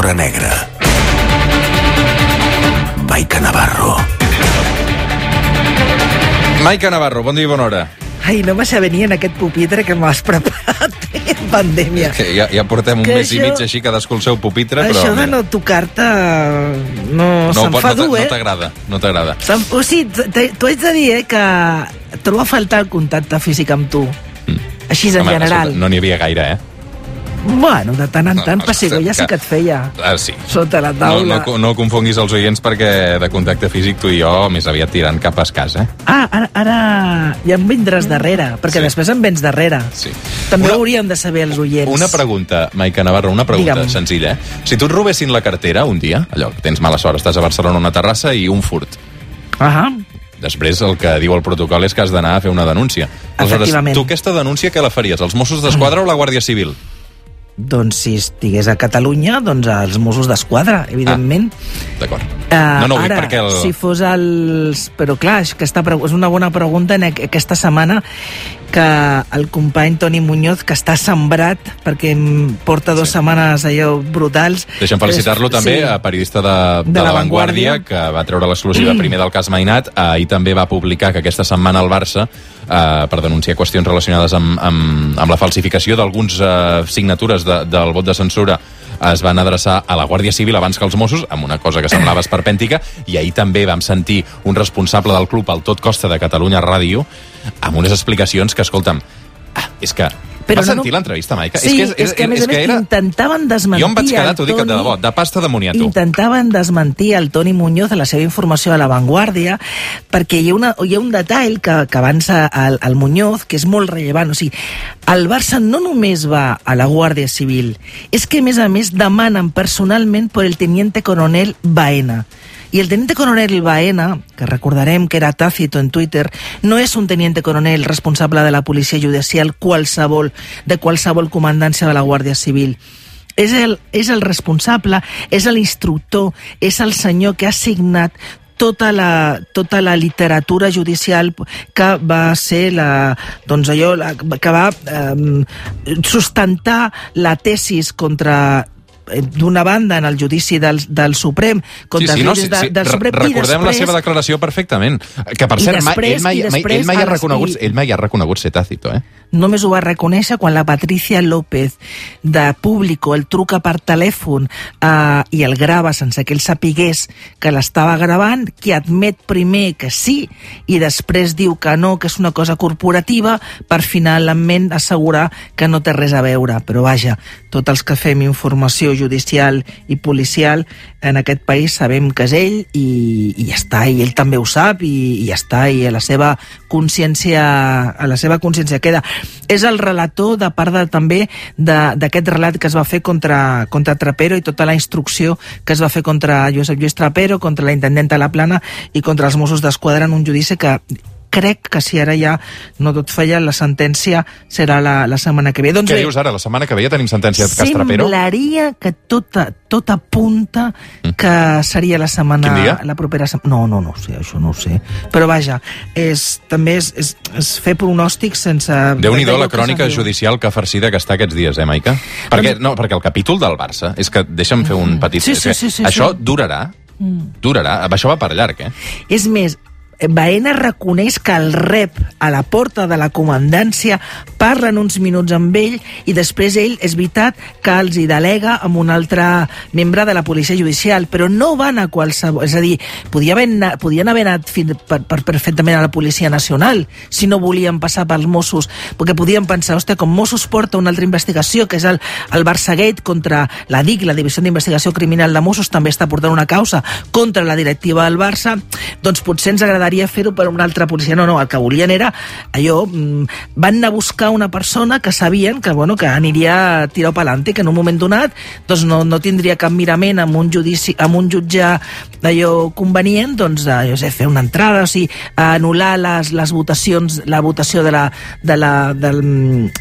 L'Hora Negra. Maica Navarro. Maica Navarro, bon dia i bona hora. Ai, no m'has venir en aquest pupitre que m'has preparat en pandèmia. Que ja, ja portem un Que mes i això- mig així cadascú el seu pupitre, però... Això de mira, no tocar-te no, no, se'm pot- fa no, dur, eh? no t'agrada, no t'agrada. O sigui, t- t'ho haig de dir, eh, que trobo a faltar el contacte físic amb tu. Així en Mm. Home, general. escolta, no n'hi havia gaire, eh? Bueno, de tant en No, tant, no, pessigolles sí que- que et feia. Ah, sí. Sota la No, taula. no, no confonguis els oients perquè de contacte físic tu i jo més aviat tirant cap a casa, eh? Ah, ara, ara ja em vindràs darrere, perquè Sí. després em vens darrere. Sí. També Una- hauríem de saber els oients. Una pregunta, Maica Navarro, una pregunta Digue'm. senzilla. Eh? Si tu et robessin la cartera un dia, allò, que tens mala sort, estàs a Barcelona una terrassa i un furt, Ahà. Després el que diu el protocol és que has d'anar a fer una denúncia. Efectivament. tu aquesta denúncia què la faries? Els Mossos d'Esquadra o la Guàrdia Civil? Doncs si estigués a Catalunya, doncs als Mossos d'Esquadra, evidentment. D'acord. Eh, no, no, ara, perquè el... si fos els... Però clar, és, que està, és una bona pregunta en aqu- aquesta setmana que el company Toni Muñoz, que està sembrat, perquè em porta dues Sí. setmanes allò brutals... Deixa'm felicitar-lo És- també, sí. a periodista de, de, De La Vanguardia, que va treure l'exclusiva primer del cas Mainat. Ahir també va publicar que aquesta setmana el Barça, eh, per denunciar qüestions relacionades amb, amb, amb la falsificació d'alguns eh, signatures de, del vot de censura, es van adreçar a la Guàrdia Civil abans que als Mossos, amb una cosa que semblava esperpèntica, i ahir també vam sentir un responsable del club al Tot Costa de Catalunya Ràdio amb unes explicacions que, escolta'm, ah, és que... Però Vas no- sentir l'entrevista, Maica? Sí, és que, és que a més a més intentaven desmentir Jo em vaig quedar, el t'ho dic de debò, de pasta de moniato. Intentaven desmentir el Toni Muñoz a la seva informació a La Vanguardia perquè hi ha, una, hi ha un detall que, que avança al, al Muñoz que és molt rellevant. O sigui, el Barça no només va a la Guàrdia Civil, és que a més a més demanen personalment per el teniente coronel Baena. I el teniente coronel Baena, que recordarem que era Tácito en Twitter, no és un teniente coronel responsable de la policia judicial qualsevol, de qualsevol comandància de la Guàrdia Civil. És el, és el responsable, és l'instructor, és el senyor que ha signat tota la, tota la literatura judicial que va ser la, doncs allò, la, que va eh, sustentar la tesis contra d'una banda en el judici del, del Suprem contra sí, sí, no, jutges sí, de, sí. del Re- Suprem i Recordem la després, seva declaració perfectament. Que, per cert, després- ell, mai, ell, mai ha reconegut, i- ell mai ha reconegut ser tàcito, eh? només ho va reconèixer quan la Patricia López de Público el truca per telèfon eh, i el grava sense que ell sapigués que l'estava gravant, que admet primer que sí i després diu que no, que és una cosa corporativa per finalment assegurar que no té res a veure. Però vaja, tots els que fem informació judicial i policial en aquest país sabem que és ell i, i ja està, i ell també ho sap i, i ja està, i a la seva consciència a la seva consciència queda. És el relator de part de, també d'aquest relat que es va fer contra, contra Trapero i tota la instrucció que es va fer contra Josep Lluís Trapero, contra la intendenta La Plana i contra els Mossos d'Esquadra en un judici que crec que si ara ja no tot falla, la sentència serà la, la setmana que ve. Doncs Què bé, dius ara? La setmana que ve ja tenim sentència de cas Trapero? Semblaria que tota, tot apunta que seria la setmana... Mm. Quin dia? La propera setmana. No, no, no sé, això no ho sé. Però vaja, és, també és, és, és fer pronòstics sense... Déu-n'hi-do la d'allò que crònica diu. judicial que farcida que està aquests dies, eh, Maica? Perquè, no, perquè el capítol del Barça, és que deixa'm fer un petit... Sí, sí, que sí, sí, això sí. Mm. durarà, durarà, això va per llarg, eh? És més, Baena reconeix que el rep a la porta de la comandància, parlen uns minuts amb ell i després ell, és veritat, que els hi delega amb un altre membre de la policia judicial, però no van a qualsevol... És a dir, podia haver podien haver anat fin, per, per, perfectament a la Policia Nacional si no volien passar pels Mossos, perquè podien pensar, hòstia, com Mossos porta una altra investigació, que és el, el Barçagate contra la DIC, la Divisió d'Investigació Criminal de Mossos, també està portant una causa contra la directiva del Barça, doncs potser ens agradaria fer-ho per una altra policia. No, no, el que volien era allò... mm, Van anar a buscar una persona que sabien que, bueno, que aniria a tirar pelante, que en un moment donat doncs no, no tindria cap mirament amb un judici, amb un jutge allò convenient, doncs, jo sé, fer una entrada, o sigui, anul·lar les, les votacions, la votació de la, de la, del,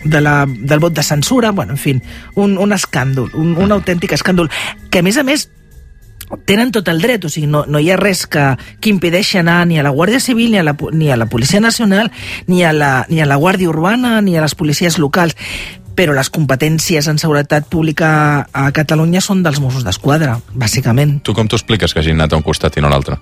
de la, del vot de censura, bueno, en fi, un, un escàndol, un, un autèntic escàndol, que a més a més tenen tot el dret, o sigui, no, no hi ha res que, que impedeixi anar ni a la Guàrdia Civil, ni a la, ni a la Policia Nacional, ni a la, ni a la Guàrdia Urbana, ni a les policies locals. però les competències en seguretat pública a Catalunya són dels Mossos d'Esquadra, bàsicament. Tu com t'ho expliques que hagin anat a un costat i no a l'altre?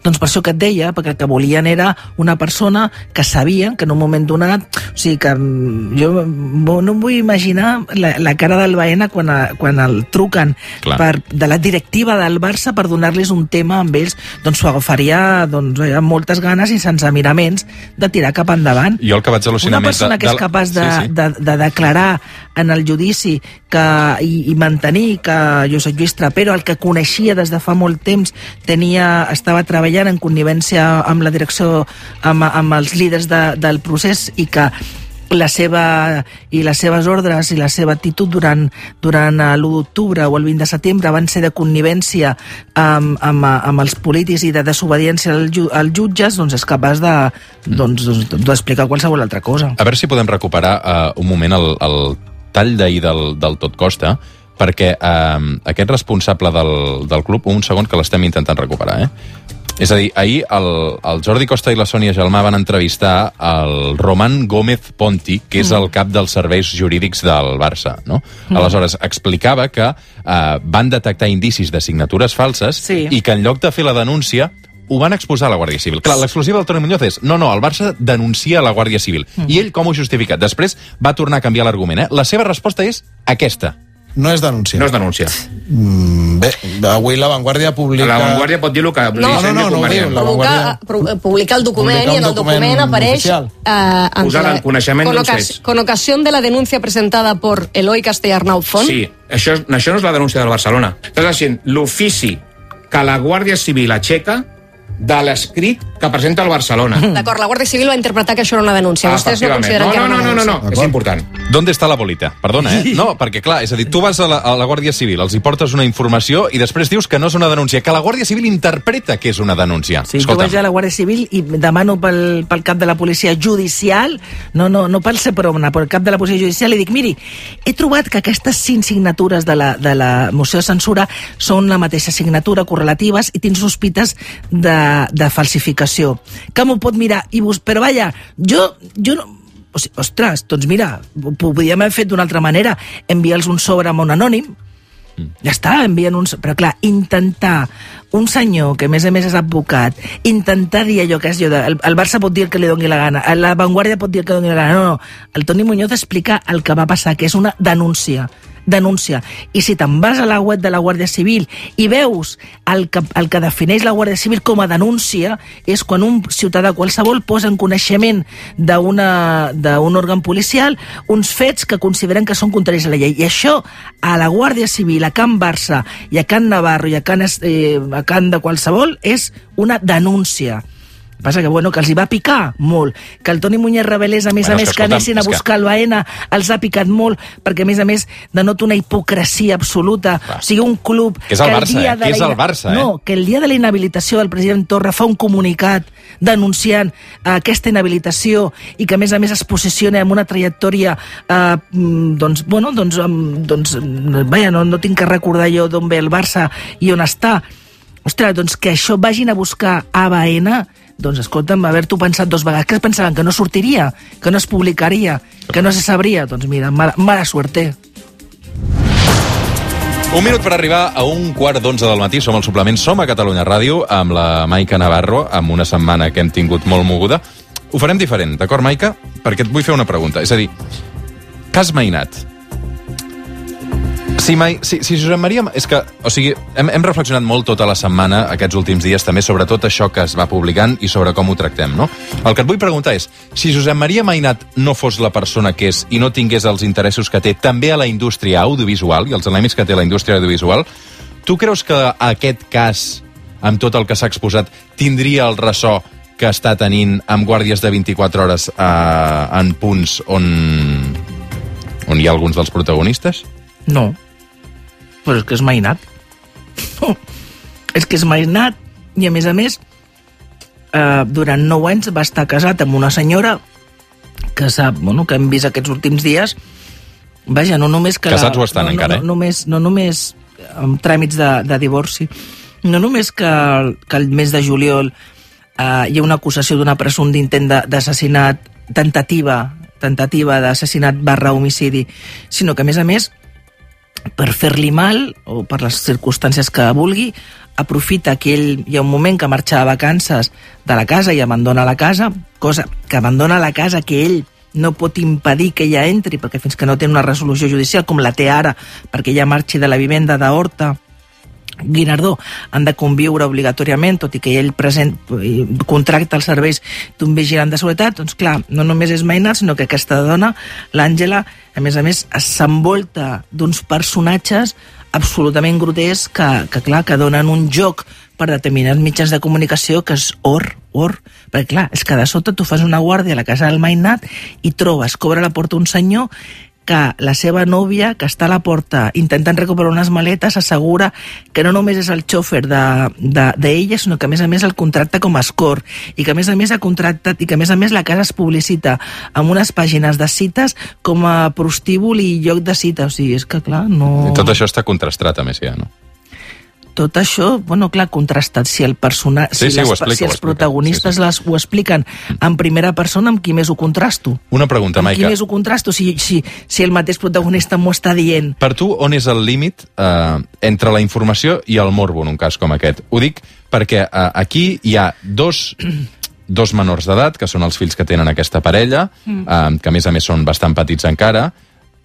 Doncs per això que et deia, perquè el que volien era una persona que sabia que en un moment donat, o sigui que mm, jo no em vull imaginar la, la cara del Baena quan, a, quan el truquen Clar. per, de la directiva del Barça per donar-los un tema amb ells, doncs s'ho agafaria doncs, amb moltes ganes i sense miraments de tirar cap endavant. Jo el que vaig al·lucinar Una més... de- persona que és capaç de, Sí, sí. de, de declarar en el judici que, i, i mantenir que Josep Lluís Trapero, el que coneixia des de fa molt temps, tenia, estava treballant en connivència amb la direcció, amb, amb els líders de, del procés i que la seva, i les seves ordres i la seva actitud durant, durant eh, l'1 d'octubre o el 20 de setembre van ser de connivència amb, amb, amb els polítics i de desobediència al ju- als jutges, doncs és capaç de, doncs, doncs, d'explicar qualsevol altra cosa. A veure si podem recuperar uh, un moment el, el tall d'ahir del, del Tot Costa, perquè uh, aquest responsable del, del club, un segon que l'estem intentant recuperar, eh? És a dir, ahir el, el Jordi Costa i la Sònia Gelmà van entrevistar el Roman Gómez Ponti, que és el cap dels serveis jurídics del Barça, no? Aleshores, explicava que uh, van detectar indicis de signatures falses Sí. i que en lloc de fer la denúncia ho van exposar a la Guàrdia Civil. Clar, l'exclusiva del Toni Muñoz és no, no, el Barça denuncia a la Guàrdia Civil. I ell com ho justifica? Després va tornar a canviar l'argument. Eh? La seva resposta és aquesta. No és denúncia. No es denuncia. Mm, bé, avui La Vanguardia publica... La Vanguardia pot dir el que No, no, no, no convenient. diu, La Publica, Vanguardia- pu- publica el document Publica i en el document, document apareix eh, en Posar en coneixement con, fets. con ocasión de la denuncia presentada por Eloy Castellarnau Font Sí, això, això no és la denúncia del Barcelona. Estàs dient l'ofici que la Guàrdia Civil aixeca de l'escrit que presenta el Barcelona. D'acord, la Guàrdia Civil va interpretar que això era una denúncia. Vostès no consideren no, que era no, una no, no, no, no, és important. D'on està la bolita? Perdona, eh? No, perquè clar, és a dir, tu vas a la, a la Guàrdia Civil, els hi portes una informació i després dius que no és una denúncia, que la Guàrdia Civil interpreta que és una denúncia. Sí, jo vaig a la Guàrdia Civil i demano pel, pel cap de la policia judicial, no, no, no pel Seprona, pel cap de la policia judicial, i dic, miri, he trobat que aquestes cinc signatures de la, de la moció de censura són la mateixa signatura, correlatives, i tinc sospites de, de falsificació. Que m'ho pot mirar? I vos, però vaja, jo, jo no, o sigui, ostres, doncs mira, ho podíem haver fet d'una altra manera, enviar-los un sobre amb un anònim, ja està, envien uns... Però clar, intentar un senyor que a més a més és advocat, intentar dir allò que és allò de, el, el Barça pot dir el que li doni la gana, la Vanguardia pot dir el que doni la gana, no, no, el Toni Muñoz explica el que va passar, que és una denúncia, denúncia. I si te'n vas a la web de la Guàrdia Civil i veus el que, el que defineix la Guàrdia Civil com a denúncia, és quan un ciutadà qualsevol posa en coneixement d'un òrgan policial uns fets que consideren que són contraris a la llei. I això a la Guàrdia Civil, a Can Barça i a Can Navarro i a Can, eh, a Can de qualsevol és una denúncia. Passa que, bueno, que els hi va picar molt. Que el Toni Muñoz revelés, a més Bueno, a és més, que, que, anessin a és que- buscar el Baena, els ha picat molt, perquè, a més a més, denota una hipocresia absoluta. O sigui, un club... Que és el Barça, dia eh? de Que és el Barça, eh? No, que el dia de la inhabilitació del president Torra fa un comunicat denunciant eh, aquesta inhabilitació i que, a més a més, es posiciona amb una trajectòria eh, mm, doncs, bueno, doncs, doncs, mm, vaja, no, no tinc que recordar jo d'on ve el Barça i on està. Ostres, doncs que això vagin a buscar a Baena, doncs escolta'm, haver-t'ho pensat dos vegades, que pensaven que no sortiria, que no es publicaria, que no se sabria, doncs mira, mala, mala suerte. Un minut per arribar a un quart d'onze del matí. Som al suplement Som a Catalunya Ràdio amb la Maica Navarro, amb una setmana que hem tingut molt moguda. Ho farem diferent, d'acord, Maica? Perquè et vull fer una pregunta. És a dir, cas Mainat. Si, mai, si, si Josep Maria... És que, o sigui, hem, hem reflexionat molt tota la setmana, aquests últims dies, també sobre tot això que es va publicant i sobre com ho tractem, no? El que et vull preguntar és, si Josep Maria Mainat no fos la persona que és i no tingués els interessos que té també a la indústria audiovisual i els elements que té la indústria audiovisual, tu creus que aquest cas, amb tot el que s'ha exposat, tindria el ressò que està tenint amb guàrdies de 24 hores eh, en punts on, on hi ha alguns dels protagonistes? No. Però és que és mainat. és que és mainat. I a més a més, eh, durant nou anys va estar casat amb una senyora que sap, bueno, que hem vist aquests últims dies, vaja, no només que... Casats ho estan no, encara, no, eh? no, només, no només amb tràmits de, de divorci, no només que, que el mes de juliol eh, hi ha una acusació d'una presumpte intent de- d'assassinat tentativa tentativa d'assassinat barra homicidi, sinó que, a més a més, per fer-li mal, o per les circumstàncies que vulgui, aprofita que ell hi ha un moment que marxa de vacances de la casa i abandona la casa, cosa que abandona la casa que ell no pot impedir que ella entri, perquè fins que no té una resolució judicial, com la té ara, perquè ella marxi de la vivenda d'Horta, Guinardó han de conviure obligatòriament, tot i que ell present, eh, contracta els serveis d'un vigilant de seguretat, doncs clar, no només és Mainat, sinó que aquesta dona, l'Àngela, a més a més, s'envolta d'uns personatges absolutament grotescs que, que, clar, que donen un joc per determinats mitjans de comunicació que és or, or. Perquè, clar, és que de sota tu fas una guàrdia a la casa del Mainat i trobes, cobra la porta un senyor que la seva nòvia, que està a la porta intentant recuperar unes maletes, assegura que no només és el xòfer d'ella, de, de, sinó que a més a més el contracta com a escort i que a més a més ha contractat i que a més a més la casa es publicita amb unes pàgines de cites com a prostíbul i lloc de cita. O sigui, és que clar, no... I tot això està contrastat, a més, ja, no? Tot això, bueno, clar, contrastat. Si el persona, Sí, si, sí, les, explica, si els protagonistes Sí, sí. Les, ho expliquen en primera persona, amb qui més ho contrasto? Una pregunta, amb qui Maica. més ho contrasto? Si, si, si el mateix protagonista m'ho està dient. Per tu, on és el límit eh, entre la informació i el morbo en un cas com aquest? Ho dic perquè eh, aquí hi ha dos dos menors d'edat, que són els fills que tenen aquesta parella, eh, que a més a més són bastant petits encara,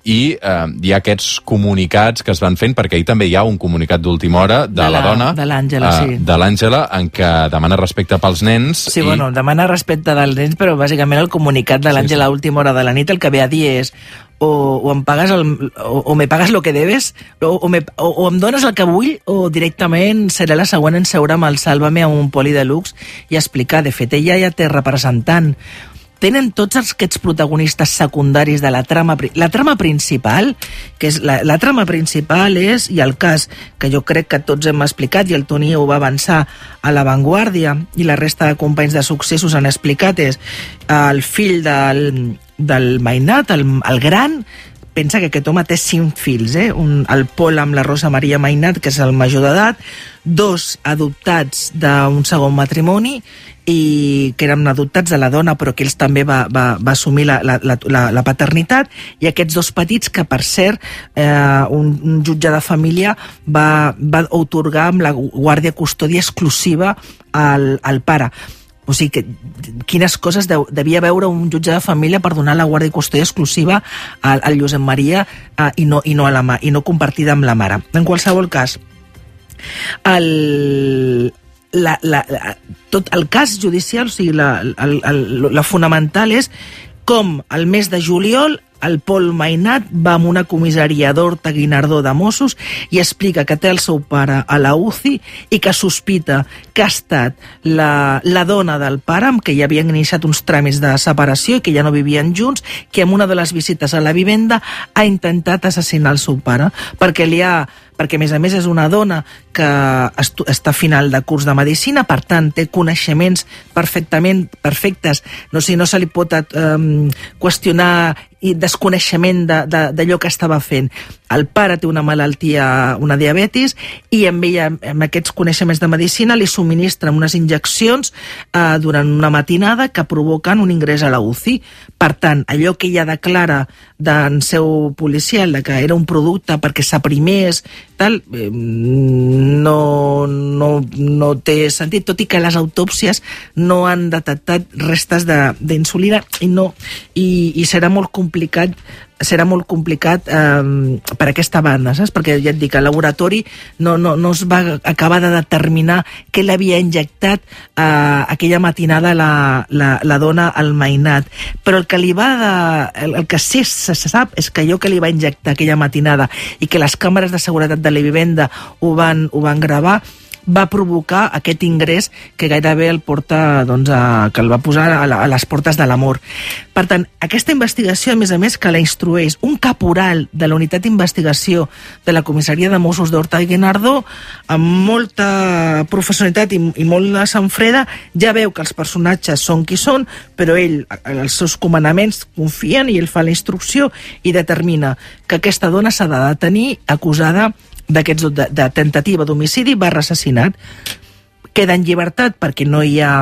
i eh, hi ha aquests comunicats que es van fent, perquè ahir també hi ha un comunicat d'última hora de, De la, la- dona, de l'Àngela, eh, sí. de l'Àngela, en què demana respecte pels nens. Sí, i... bueno, demana respecte dels nens, però bàsicament el comunicat de l'Àngela sí. a última hora de la nit el que ve a dir és o, o em pagues el, o, o me pagues lo que debes o, o, me, o, o em dones el que vull o directament seré la següent en seure amb el Sálvame a un poli de luxe i explicar. De fet, ella ja té representant tenen tots aquests protagonistes secundaris de la trama la trama principal que és la, la trama principal és i el cas que jo crec que tots hem explicat i el Toni ho va avançar a l'avantguàrdia i la resta de companys de successos han explicat és el fill del, del Mainat, el, el gran pensa que aquest home té cinc fills, eh? Un, el Pol amb la Rosa Maria Mainat, que és el major d'edat, dos adoptats d'un segon matrimoni i que eren adoptats de la dona però que ells també va, va, va assumir la, la, la, la, paternitat i aquests dos petits que per cert eh, un, un jutge de família va, va otorgar amb la guàrdia custòdia exclusiva al, al pare o sigui, que, quines coses deu, devia veure un jutge de família per donar la guàrdia i custòdia exclusiva al, al Josep Maria eh, i, no, i, no a la, ma- i no compartida amb la mare. En qualsevol cas, el, la, la, la, tot el cas judicial, o sigui, la, el, el, la fonamental és com el mes de juliol el Pol Mainat va a una comissaria d'Horta Guinardó de Mossos i explica que té el seu pare a la UCI i que sospita que ha estat la, la dona del pare amb què ja havien iniciat uns tràmits de separació i que ja no vivien junts, que en una de les visites a la vivenda ha intentat assassinar el seu pare perquè li ha perquè a més a més és una dona que està a final de curs de medicina, per tant té coneixements perfectament perfectes, no sé, no se li pot um, qüestionar i desconeixement de- de- d'allò que estava fent. El pare té una malaltia, una diabetis, i amb ella, amb aquests coneixements de medicina, li subministren unes injeccions eh, durant una matinada que provoquen un ingrés a la UCI. Per tant, allò que ella declara d'en seu policial, de que era un producte perquè s'aprimés, tal, eh, no, no, no té sentit, tot i que les autòpsies no han detectat restes d'insulina i no i, i serà molt complicat serà molt complicat eh, per aquesta banda, saps? Perquè ja et dic, el laboratori no, no, no es va acabar de determinar què l'havia injectat eh, aquella matinada la, la, la dona al mainat. Però el que li va de, el, el que sí se, se sap és que allò que li va injectar aquella matinada i que les càmeres de seguretat de la vivenda ho van, ho van gravar, va provocar aquest ingrés que gairebé el porta, doncs, a, que el va posar a, la, a les portes de la mort. Per tant, aquesta investigació, a més a més, que la instrueix un caporal de la unitat d'investigació de la comissaria de Mossos d'Horta i Guinardó, amb molta professionalitat i, i molt de sang freda, ja veu que els personatges són qui són, però ell, els seus comandaments confien i ell fa la instrucció i determina que aquesta dona s'ha de detenir acusada d'aquests de, de tentativa d'homicidi barra assassinat queda en llibertat perquè no hi ha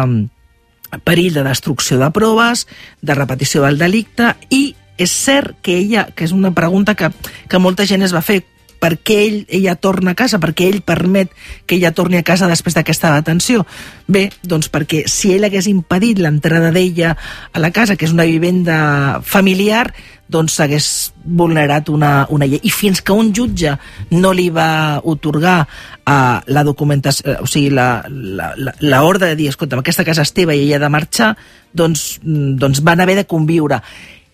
perill de destrucció de proves, de repetició del delicte i és cert que ella, que és una pregunta que, que molta gent es va fer, per què ell, ella torna a casa, per què ell permet que ella torni a casa després d'aquesta detenció? Bé, doncs perquè si ell hagués impedit l'entrada d'ella a la casa, que és una vivenda familiar, doncs s'hagués vulnerat una, una llei. I fins que un jutge no li va otorgar uh, la documentació, o sigui, l'ordre de dir, escolta, aquesta casa és teva i ella ha de marxar, doncs, mm, doncs van haver de conviure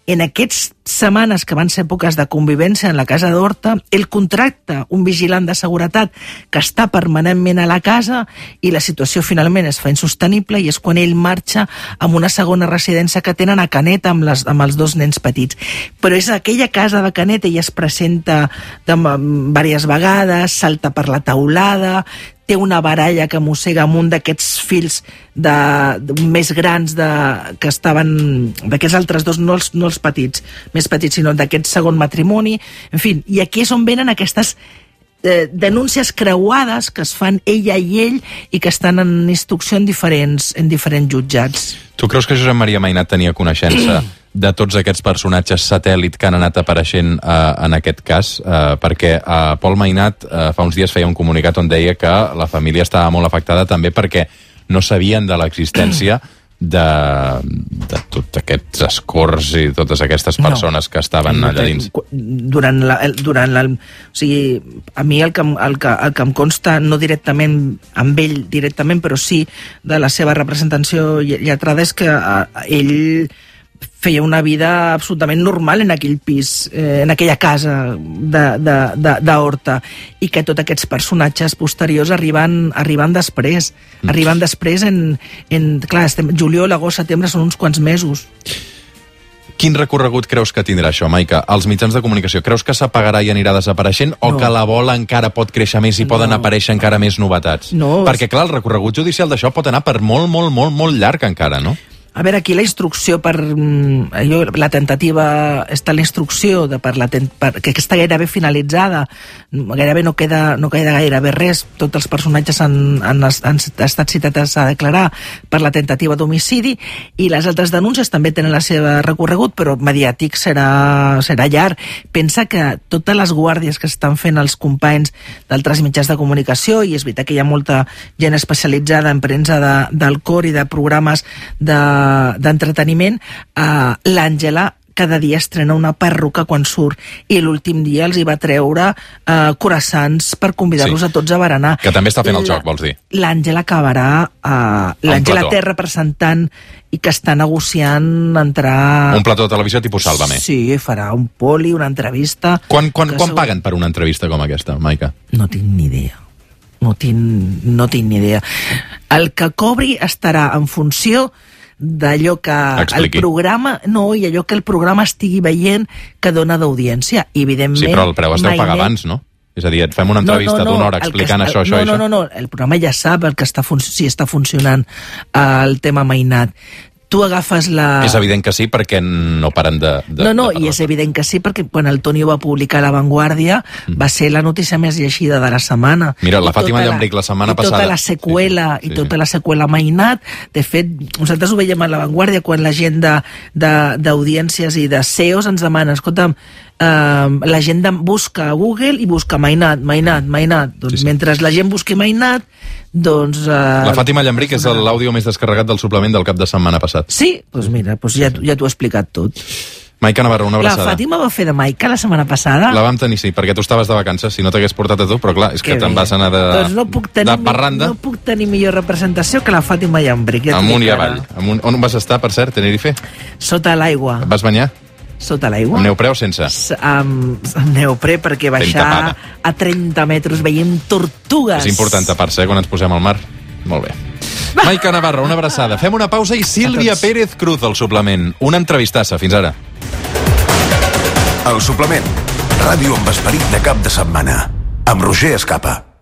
en aquestes setmanes que van ser èpoques de convivència en la casa d'Horta, el contracta un vigilant de seguretat que està permanentment a la casa i la situació finalment es fa insostenible i és quan ell marxa amb una segona residència que tenen a Canet amb, les, amb els dos nens petits. Però és aquella casa de Canet, ella es presenta de, diverses vegades, salta per la taulada, té una baralla que mossega amb un d'aquests fills de, de, més grans de, que estaven d'aquests altres dos, no els, no els petits, més petits, sinó d'aquest segon matrimoni. En fi, i aquí és on venen aquestes eh, denúncies creuades que es fan ella i ell i que estan en instrucció en diferents, en diferents jutjats. Tu creus que Josep Maria Mainat tenia coneixença de tots aquests personatges satèl·lit que han anat apareixent eh, en aquest cas, eh, perquè eh, Pol Mainat eh, fa uns dies feia un comunicat on deia que la família estava molt afectada també perquè no sabien de l'existència de, de tots aquests escors i totes aquestes persones no. que estaven allà dins. Durant la, durant la, o sigui, a mi el que, el, que, el que em consta, no directament amb ell directament, però sí de la seva representació lletrada és que eh, ell feia una vida absolutament normal en aquell pis, eh, en aquella casa d'Horta, i que tots aquests personatges posteriors arriben, arriben després. Mm. Arriben després en... en clar, estem, juliol, agost, setembre són uns quants mesos. Quin recorregut creus que tindrà això, Maica? Els mitjans de comunicació, creus que s'apagarà i anirà desapareixent o no. que la bola encara pot créixer més i no. poden aparèixer encara més novetats? No. Perquè, clar, el recorregut judicial d'això pot anar per molt, molt, molt, molt llarg encara, no? A veure, aquí la instrucció per... Mm, allò, la tentativa... Està la instrucció de per la ten, per, que està gairebé finalitzada. Gairebé no queda, no queda gairebé res. Tots els personatges han, han, han estat citats a declarar per la tentativa d'homicidi i les altres denúncies també tenen la seva recorregut, però mediàtic serà, serà llarg. Pensa que totes les guàrdies que estan fent els companys d'altres mitjans de comunicació, i és veritat que hi ha molta gent especialitzada en premsa de, del cor i de programes de d'entreteniment, de, eh, l'Àngela cada dia estrena una perruca quan surt i l'últim dia els hi va treure eh, coraçants per convidar-los sí. a tots a berenar. Que també està fent el joc, vols dir? L'Àngela acabarà... Eh, L'Àngela té representant i que està negociant entrar... Un plató de televisió tipus Sálvame. Sí, farà un poli, una entrevista... Quan, quan, quan segur... paguen per una entrevista com aquesta, Maica? No tinc ni idea. No tinc, no tinc ni idea. El que cobri estarà en funció d'allò que Expliqui. el programa, no, i allò que el programa estigui veient que dona d'audiència. Evidentment... Sí, però el preu es deu pagar abans, no? És a dir, et fem una entrevista no, no, no, d'una hora explicant està, això, això no, això. No, no, no, el programa ja sap el que està si està funcionant uh, el tema mainat tu agafes la... És evident que sí, perquè no paren de... de no, no, de i és evident que sí, perquè quan el Toni ho va publicar a La Vanguardia mm. va ser la notícia més llegida de la setmana. Mira, la I Fàtima Llambric la setmana i tota passada... I tota la seqüela, sí, sí, i tota sí. la seqüela mainat. De fet, nosaltres ho veiem a La Vanguardia quan la gent d'audiències i de CEOs ens demana, escolta'm, Uh, la gent busca a Google i busca Mainat, Mainat, Mainat. Doncs sí, sí. mentre la gent busqui Mainat, doncs... Uh, la Fàtima Llambric és l'àudio més descarregat del suplement del cap de setmana passat. Sí? Doncs mira, doncs ja, ja t'ho he explicat tot. Maica Navarro, una abraçada. La Fàtima va fer de Maica la setmana passada? La vam tenir, sí, perquè tu estaves de vacances, si no t'hagués portat a tu, però clar, és que, que te'n vas anar de, doncs no puc tenir, de parranda. No puc tenir millor representació que la Fàtima Llambric. Ja Amunt i avall. Amunt. On vas estar, per cert, Tenerife? Sota l'aigua. vas banyar? Sota l'aigua. Amb neoprè o sense? S amb, amb neoprè, perquè baixar a 30 metres veiem tortugues. És important tapar-se eh, quan ens posem al mar. Molt bé. Maica Navarro, una abraçada. Fem una pausa i Sílvia Pérez Cruz, al suplement. Una entrevistassa. Fins ara. El suplement. Ràdio amb esperit de cap de setmana. Amb Roger Escapa.